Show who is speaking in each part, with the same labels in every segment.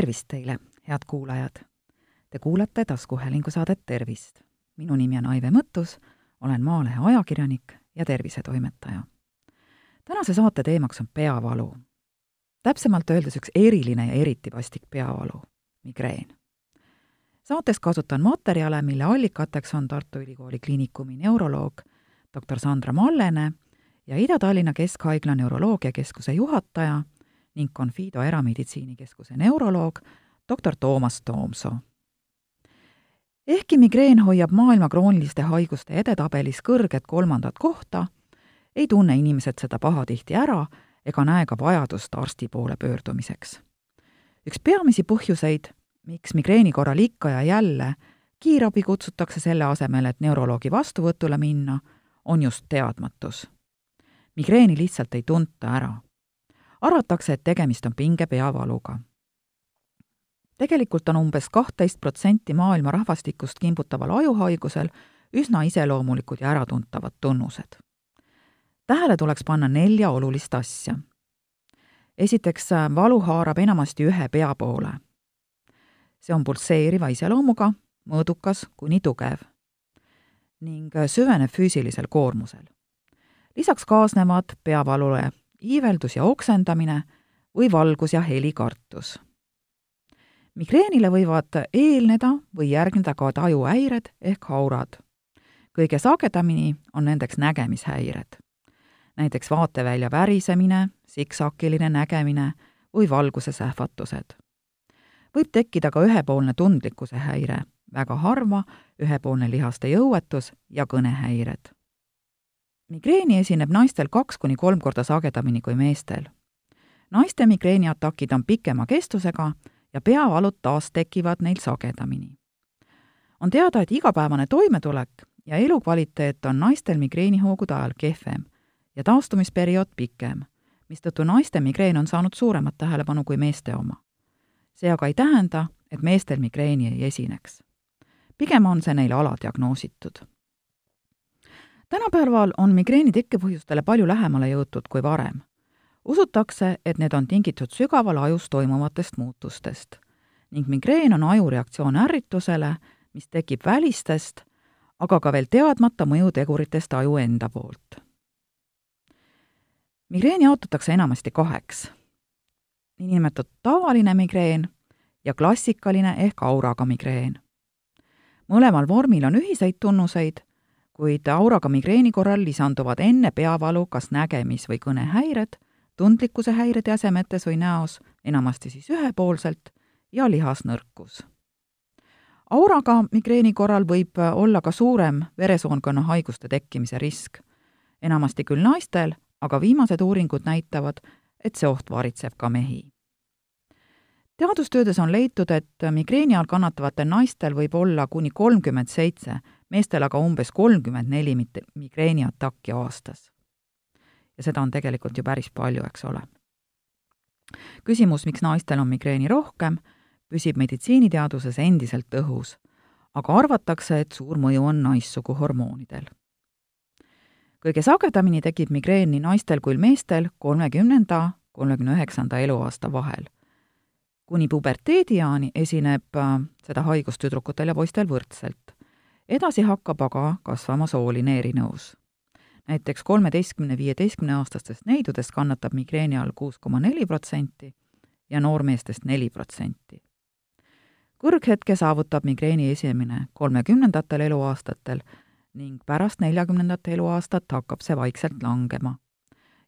Speaker 1: tervist teile, head kuulajad! Te kuulate taskuhäälingu saadet Tervist. minu nimi on Aive Mõttus, olen Maalehe ajakirjanik ja tervisetoimetaja. tänase saate teemaks on peavalu. täpsemalt öeldes üks eriline ja eriti vastik peavalu, migreen. saates kasutan materjale, mille allikateks on Tartu Ülikooli Kliinikumi neuroloog doktor Sandra Mallene ja Ida-Tallinna Keskhaigla Neuroloogiakeskuse juhataja ning Confido Erameditsiinikeskuse neuroloog doktor Toomas Toomsoo. ehkki migreen hoiab maailma krooniliste haiguste edetabelis kõrget kolmandat kohta, ei tunne inimesed seda pahatihti ära ega näe ka vajadust arsti poole pöördumiseks. üks peamisi põhjuseid, miks migreeni korral ikka ja jälle kiirabi kutsutakse selle asemel, et neuroloogi vastuvõtule minna, on just teadmatus. migreeni lihtsalt ei tunta ära arvatakse, et tegemist on pingepeavaluga. tegelikult on umbes kahtteist protsenti maailma rahvastikust kimbutaval ajuhaigusel üsna iseloomulikud ja äratuntavad tunnused. tähele tuleks panna nelja olulist asja. esiteks, valu haarab enamasti ühe pea poole. see on pulseeriva iseloomuga, mõõdukas kuni tugev ning süveneb füüsilisel koormusel. lisaks kaasnevad peavalule iiveldus ja oksendamine või valgus- ja helikartus. migreenile võivad eelneda või järgneda ka tajuhäired ehk haurad. kõige sagedamini on nendeks nägemishäired. näiteks vaatevälja värisemine, siksakiline nägemine või valguse sähvatused. võib tekkida ka ühepoolne tundlikkuse häire, väga harva ühepoolne lihaste jõuetus ja kõnehäired migreeni esineb naistel kaks kuni kolm korda sagedamini kui meestel. naiste migreeniatakid on pikema kestusega ja peavalud taas tekivad neil sagedamini. on teada, et igapäevane toimetulek ja elukvaliteet on naistel migreenihoogude ajal kehvem ja taastumisperiood pikem, mistõttu naiste migreen on saanud suuremat tähelepanu kui meeste oma. see aga ei tähenda, et meestel migreeni ei esineks. pigem on see neil aladiagnoositud tänapäeval on migreeni tekkepõhjustele palju lähemale jõutud kui varem. usutakse, et need on tingitud sügaval ajus toimuvatest muutustest ning migreen on aju reaktsioon ärritusele, mis tekib välistest, aga ka veel teadmata mõjuteguritest aju enda poolt. migreen jaotatakse enamasti kaheks. niinimetatud tavaline migreen ja klassikaline ehk auraga migreen. mõlemal vormil on ühiseid tunnuseid kuid auraga migreeni korral lisanduvad enne peavalu kas nägemis- või kõnehäired, tundlikkuse häired jäsemetes või näos, enamasti siis ühepoolselt, ja lihasnõrkus. auraga migreeni korral võib olla ka suurem veresoonkonna haiguste tekkimise risk. enamasti küll naistel, aga viimased uuringud näitavad, et see oht varitseb ka mehi. teadustöödes on leitud, et migreeni all kannatavatel naistel võib olla kuni kolmkümmend seitse meestel aga umbes kolmkümmend neli migreeniatakki aastas. ja seda on tegelikult ju päris palju, eks ole. küsimus, miks naistel on migreeni rohkem, püsib meditsiiniteaduses endiselt õhus, aga arvatakse, et suur mõju on naissugu hormoonidel. kõige sagedamini tekib migreen nii naistel kui meestel kolmekümnenda, kolmekümne üheksanda eluaasta vahel kuni puberteediaani esineb äh, seda haigust tüdrukutel ja poistel võrdselt edasi hakkab aga kasvama sooline erinevus. näiteks kolmeteistkümne, viieteistkümne aastastest neidudest kannatab migreeni all kuus koma neli protsenti ja noormeestest neli protsenti. kõrghetke saavutab migreeni esimene kolmekümnendatel eluaastatel ning pärast neljakümnendat eluaastat hakkab see vaikselt langema,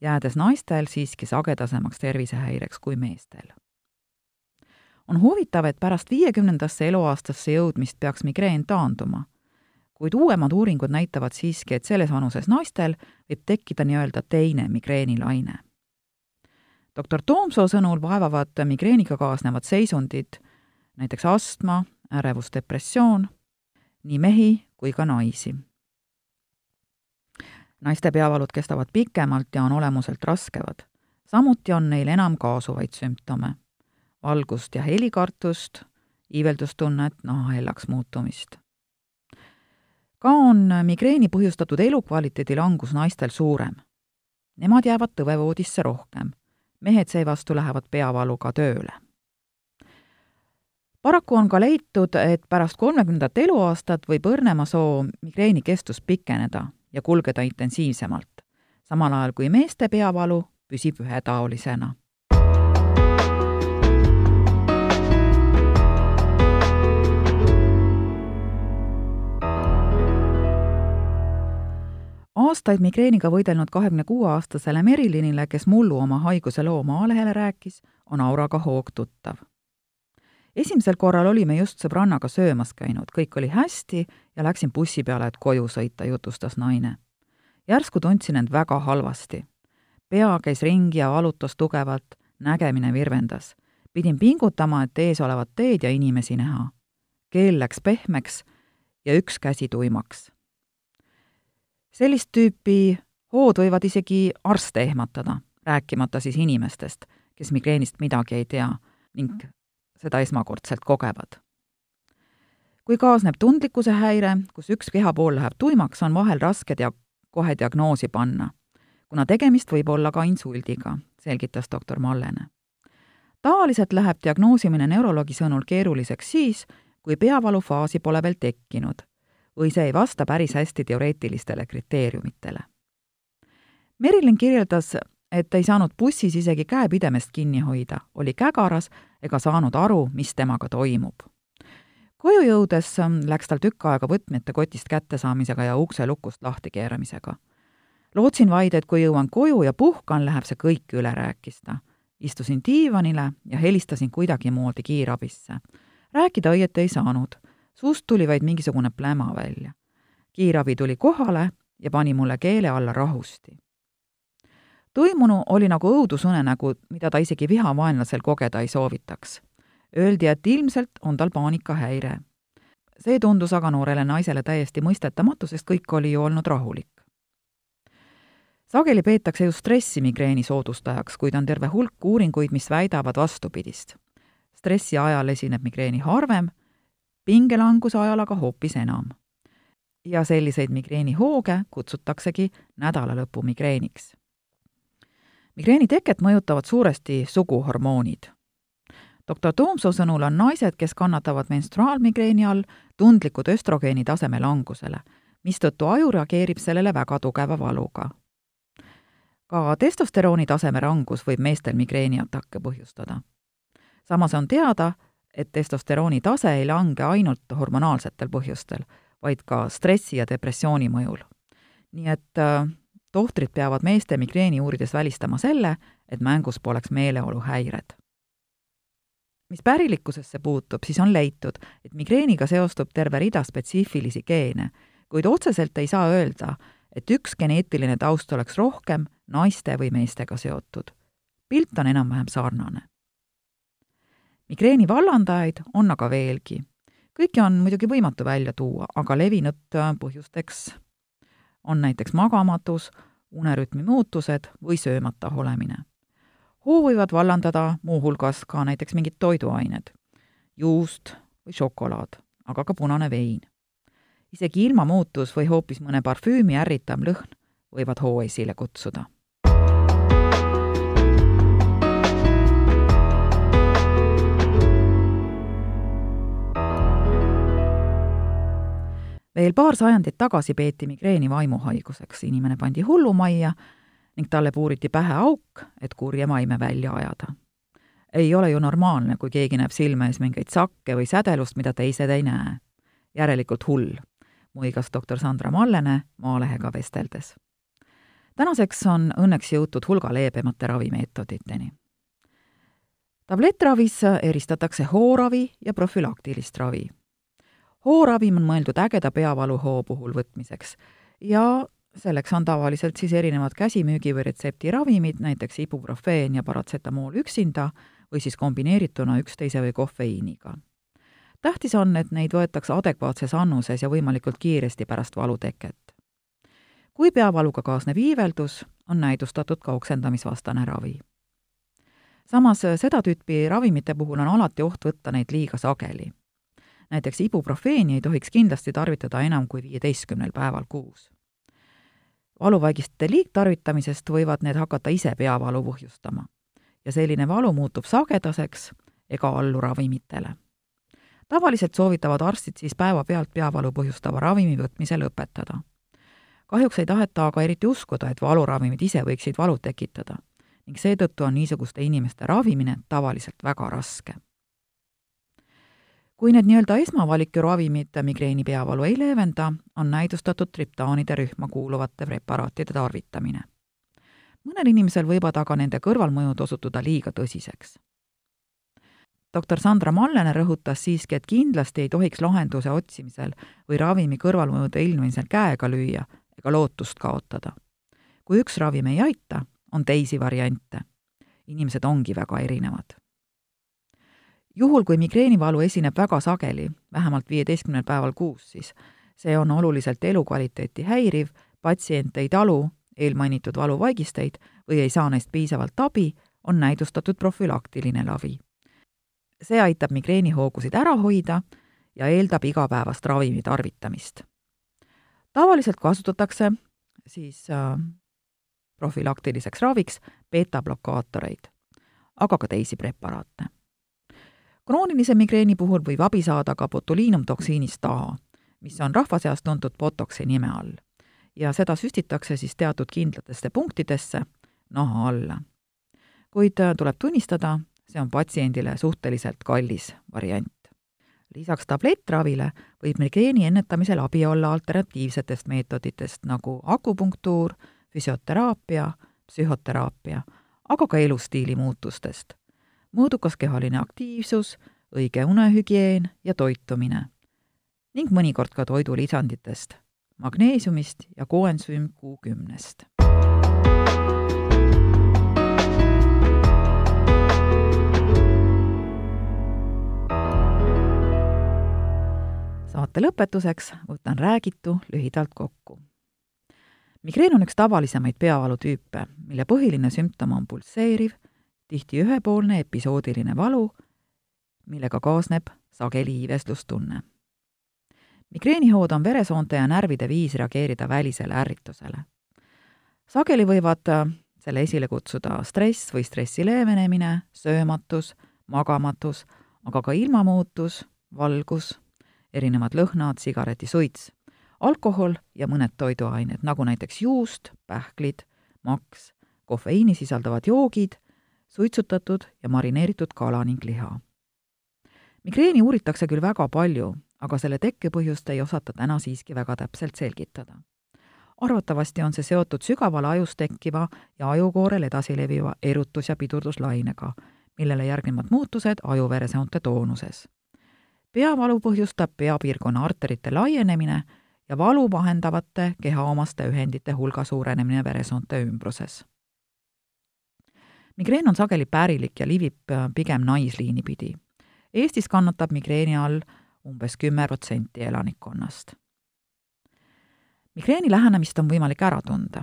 Speaker 1: jäädes naistel siiski sagedasemaks tervisehäireks kui meestel on huvitav, et pärast viiekümnendasse eluaastasse jõudmist peaks migreen taanduma kuid uuemad uuringud näitavad siiski, et selles vanuses naistel võib tekkida nii-öelda teine migreenilaine. doktor Toomsoo sõnul vaevavad migreeniga kaasnevad seisundid, näiteks astma, ärevusdepressioon, nii mehi kui ka naisi. naiste peavalud kestavad pikemalt ja on olemuselt raskevad. samuti on neil enam kaasuvaid sümptome, valgust ja helikartust, iiveldustunnet, naha hellaks muutumist ka on migreeni põhjustatud elukvaliteedi langus naistel suurem. Nemad jäävad tõvevoodisse rohkem. mehed seevastu lähevad peavaluga tööle. paraku on ka leitud, et pärast kolmekümnendat eluaastat võib õrnemasoo migreeni kestus pikeneda ja kulgeda intensiivsemalt, samal ajal kui meeste peavalu püsib ühetaolisena aastaid migreeniga võidelnud kahekümne kuue aastasele Merilinile, kes mullu oma haiguse loo Maalehele rääkis, on auraga hoog tuttav. esimesel korral olime just sõbrannaga söömas käinud, kõik oli hästi ja läksin bussi peale, et koju sõita, jutustas naine. järsku tundsin end väga halvasti. pea käis ringi ja valutas tugevalt, nägemine virvendas. pidin pingutama, et ees olevat teed ja inimesi näha. keel läks pehmeks ja üks käsi tuimaks sellist tüüpi hood võivad isegi arste ehmatada, rääkimata siis inimestest, kes migreenist midagi ei tea ning seda esmakordselt kogevad. kui kaasneb tundlikkuse häire, kus üks kehapool läheb tuimaks, on vahel raske dia-, kohe diagnoosi panna, kuna tegemist võib olla ka insuldiga, selgitas doktor Mallene. tavaliselt läheb diagnoosimine neuroloogi sõnul keeruliseks siis, kui peavalufaasi pole veel tekkinud või see ei vasta päris hästi teoreetilistele kriteeriumitele. Merilin kirjeldas, et ei saanud bussis isegi käepidemest kinni hoida, oli kägaras ega saanud aru, mis temaga toimub. koju jõudes läks tal tükk aega võtmete kotist kättesaamisega ja ukse lukust lahti keeramisega. lootsin vaid, et kui jõuan koju ja puhkan, läheb see kõik üle, rääkis ta. istusin diivanile ja helistasin kuidagimoodi kiirabisse. rääkida õieti ei saanud suust tuli vaid mingisugune pläma välja. kiirabi tuli kohale ja pani mulle keele alla rahusti. toimunu oli nagu õudusunenägu, mida ta isegi vihavaenlasel kogeda ei soovitaks. Öeldi, et ilmselt on tal paanikahäire. see tundus aga noorele naisele täiesti mõistetamatu, sest kõik oli ju olnud rahulik. sageli peetakse just stressi migreeni soodustajaks, kuid on terve hulk uuringuid, mis väidavad vastupidist. stressi ajal esineb migreeni harvem pingelanguse ajal aga hoopis enam. ja selliseid migreenihooge kutsutaksegi nädalalõpu migreeniks. migreeni teket mõjutavad suuresti suguhormoonid. doktor Toomsoo sõnul on naised, kes kannatavad menstruaalmigreeni all, tundlikud östrogeeni taseme langusele, mistõttu aju reageerib sellele väga tugeva valuga. ka testosterooni taseme rangus võib meestel migreeniatakke põhjustada. samas on teada, et testosterooni tase ei lange ainult hormonaalsetel põhjustel, vaid ka stressi ja depressiooni mõjul. nii et äh, tohtrid peavad meeste migreeni uurides välistama selle, et mängus poleks meeleoluhäired. mis pärilikkusesse puutub, siis on leitud, et migreeniga seostub terve rida spetsiifilisi geene, kuid otseselt ei saa öelda, et üks geneetiline taust oleks rohkem naiste või meestega seotud. pilt on enam-vähem sarnane migreeni vallandajaid on aga veelgi. kõiki on muidugi võimatu välja tuua, aga levinud äh, põhjusteks on näiteks magamatus, unerütmi muutused või söömata olemine. hoo võivad vallandada muuhulgas ka näiteks mingid toiduained, juust või šokolaad, aga ka punane vein. isegi ilmamuutus või hoopis mõne parfüümi ärritav lõhn võivad hoo esile kutsuda veel paar sajandit tagasi peeti migreeni vaimuhaiguseks, inimene pandi hullumajja ning talle puuriti pähe auk, et kurje maime välja ajada. ei ole ju normaalne, kui keegi näeb silme ees mingeid sakke või sädelust, mida teised ei näe. järelikult hull, muigas doktor Sandra Mallene Maalehega vesteldes. tänaseks on õnneks jõutud hulga leebemate ravimeetoditeni tablettravis eristatakse hooravi ja profülaktilist ravi hooravim on mõeldud ägeda peavaluhoo puhul võtmiseks ja selleks on tavaliselt siis erinevad käsimüügi või retseptiravimid, näiteks ibuprofeen ja paratsetamool üksinda või siis kombineerituna üksteise või kofeiiniga. tähtis on, et neid võetakse adekvaatses annuses ja võimalikult kiiresti pärast valuteket. kui peavaluga kaasneb iiveldus, on näidustatud ka oksendamisvastane ravi. samas seda tüüpi ravimite puhul on alati oht võtta neid liiga sageli näiteks ibuprofeeni ei tohiks kindlasti tarvitada enam kui viieteistkümnel päeval kuus. valuvaigiste liigtarvitamisest võivad need hakata ise peavalu põhjustama ja selline valu muutub sagedaseks ega allu ravimitele. tavaliselt soovitavad arstid siis päevapealt peavalu põhjustava ravimi võtmise lõpetada. kahjuks ei taheta aga eriti uskuda, et valuravimid ise võiksid valu tekitada ning seetõttu on niisuguste inimeste ravimine tavaliselt väga raske. Kui need nii-öelda esmavaliku ravimid migreeni peavalu ei leevenda, on näidustatud triptaanide rühma kuuluvate preparaatide tarvitamine. mõnel inimesel võivad aga nende kõrvalmõjud osutuda liiga tõsiseks doktor Sandra Mallene rõhutas siiski, et kindlasti ei tohiks lahenduse otsimisel või ravimi kõrvalmõjude ilmnemisel käega lüüa ega lootust kaotada. kui üks ravim ei aita, on teisi variante. inimesed ongi väga erinevad. Juhul, kui migreenivalu esineb väga sageli, vähemalt viieteistkümnel päeval kuus, siis see on oluliselt elukvaliteeti häiriv, patsient ei talu eelmainitud valuvaigisteid või ei saa neist piisavalt abi, on näidustatud profülaktiline ravi see aitab migreenihoogusid ära hoida ja eeldab igapäevast ravimi tarvitamist. tavaliselt kasutatakse siis äh, profülaktiliseks raviks beeta-blokaatoreid, aga ka teisi preparaate. Kroonilise migreeni puhul võib abi saada ka botuliinumtoksiinist A, mis on rahva seas tuntud Botoxi nime all. ja seda süstitakse siis teatud kindlatesse punktidesse naha alla. kuid äh, tuleb tunnistada, see on patsiendile suhteliselt kallis variant. lisaks tablettravile võib migreeni ennetamisel abi olla alternatiivsetest meetoditest nagu akupunktuur, füsioteraapia, psühhoteraapia, aga ka elustiili muutustest. Mõõdukas kehaline aktiivsus, õige unehügieen ja toitumine. ning mõnikord ka toidulisanditest, magneesiumist ja koensüüm Q10-st saate lõpetuseks võtan räägitu lühidalt kokku. migreen on üks tavalisemaid peavalutüüpe, mille põhiline sümptom on pulseeriv, tihti ühepoolne episoodiline valu, millega kaasneb sageli iiveslustunne. migreenihood on veresoonte ja närvide viis reageerida välisele ärritusele. sageli võivad selle esile kutsuda stress või stressi leevenemine, söömatus, magamatus, aga ka ilmamuutus, valgus erinevad lõhnad, sigaretisuits, alkohol ja mõned toiduained, nagu näiteks juust, pähklid, maks, kofeiini sisaldavad joogid, suitsutatud ja marineeritud kala ning liha. migreeni uuritakse küll väga palju, aga selle tekkepõhjust ei osata täna siiski väga täpselt selgitada. arvatavasti on see seotud sügaval ajus tekkiva ja ajukoorel edasi leviva erutus- ja pidurduslainega, millele järgnevad muutused ajuveresoonte toonuses peavalu põhjustab peapiirkonna arterite laienemine ja valu vahendavate kehaomaste ühendite hulga suurenemine veresoonte ümbruses. Migreen on sageli pärilik ja livib äh, pigem naisliini pidi. Eestis kannatab migreeni all umbes kümme protsenti elanikkonnast. migreeni lähenemist on võimalik ära tunda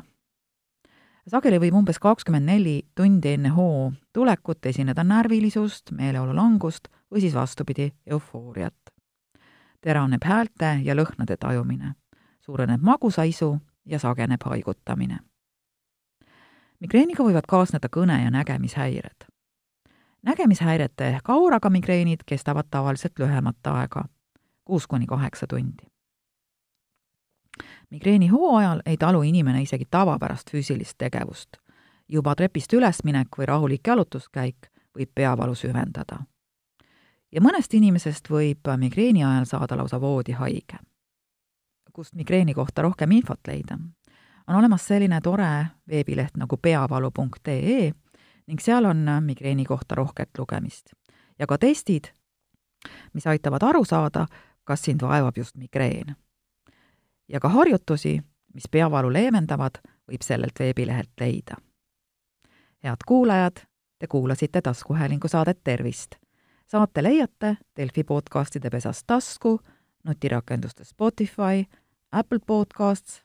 Speaker 1: sageli võib umbes kakskümmend neli tundi enne hoo tulekut esineda närvilisust, meeleolu langust või siis vastupidi, eufooriat. teravneb häälte ja lõhnade tajumine, suureneb magusaisu ja sageneb haigutamine. Migreeniga võivad kaasneda kõne- ja nägemishäired. nägemishäirete ehk auraga migreenid kestavad tavaliselt lühemat aega, kuus kuni kaheksa tundi migreeni hooajal ei talu inimene isegi tavapärast füüsilist tegevust. juba trepist ülesminek või rahulik jalutuskäik võib peavalu süvendada. ja mõnest inimesest võib migreeni ajal saada lausa voodihaige. kust migreeni kohta rohkem infot leida? On olemas selline tore veebileht nagu peavalu.ee ning seal on migreeni kohta rohket lugemist. ja ka testid, mis aitavad aru saada, kas sind vaevab just migreen ja ka harjutusi, mis peavalu leevendavad, võib sellelt veebilehelt leida. head kuulajad, te kuulasite taskuhäälingu saadet Tervist. saate leiate Delfi podcastide pesast tasku, nutirakenduste Spotify, Apple Podcasts,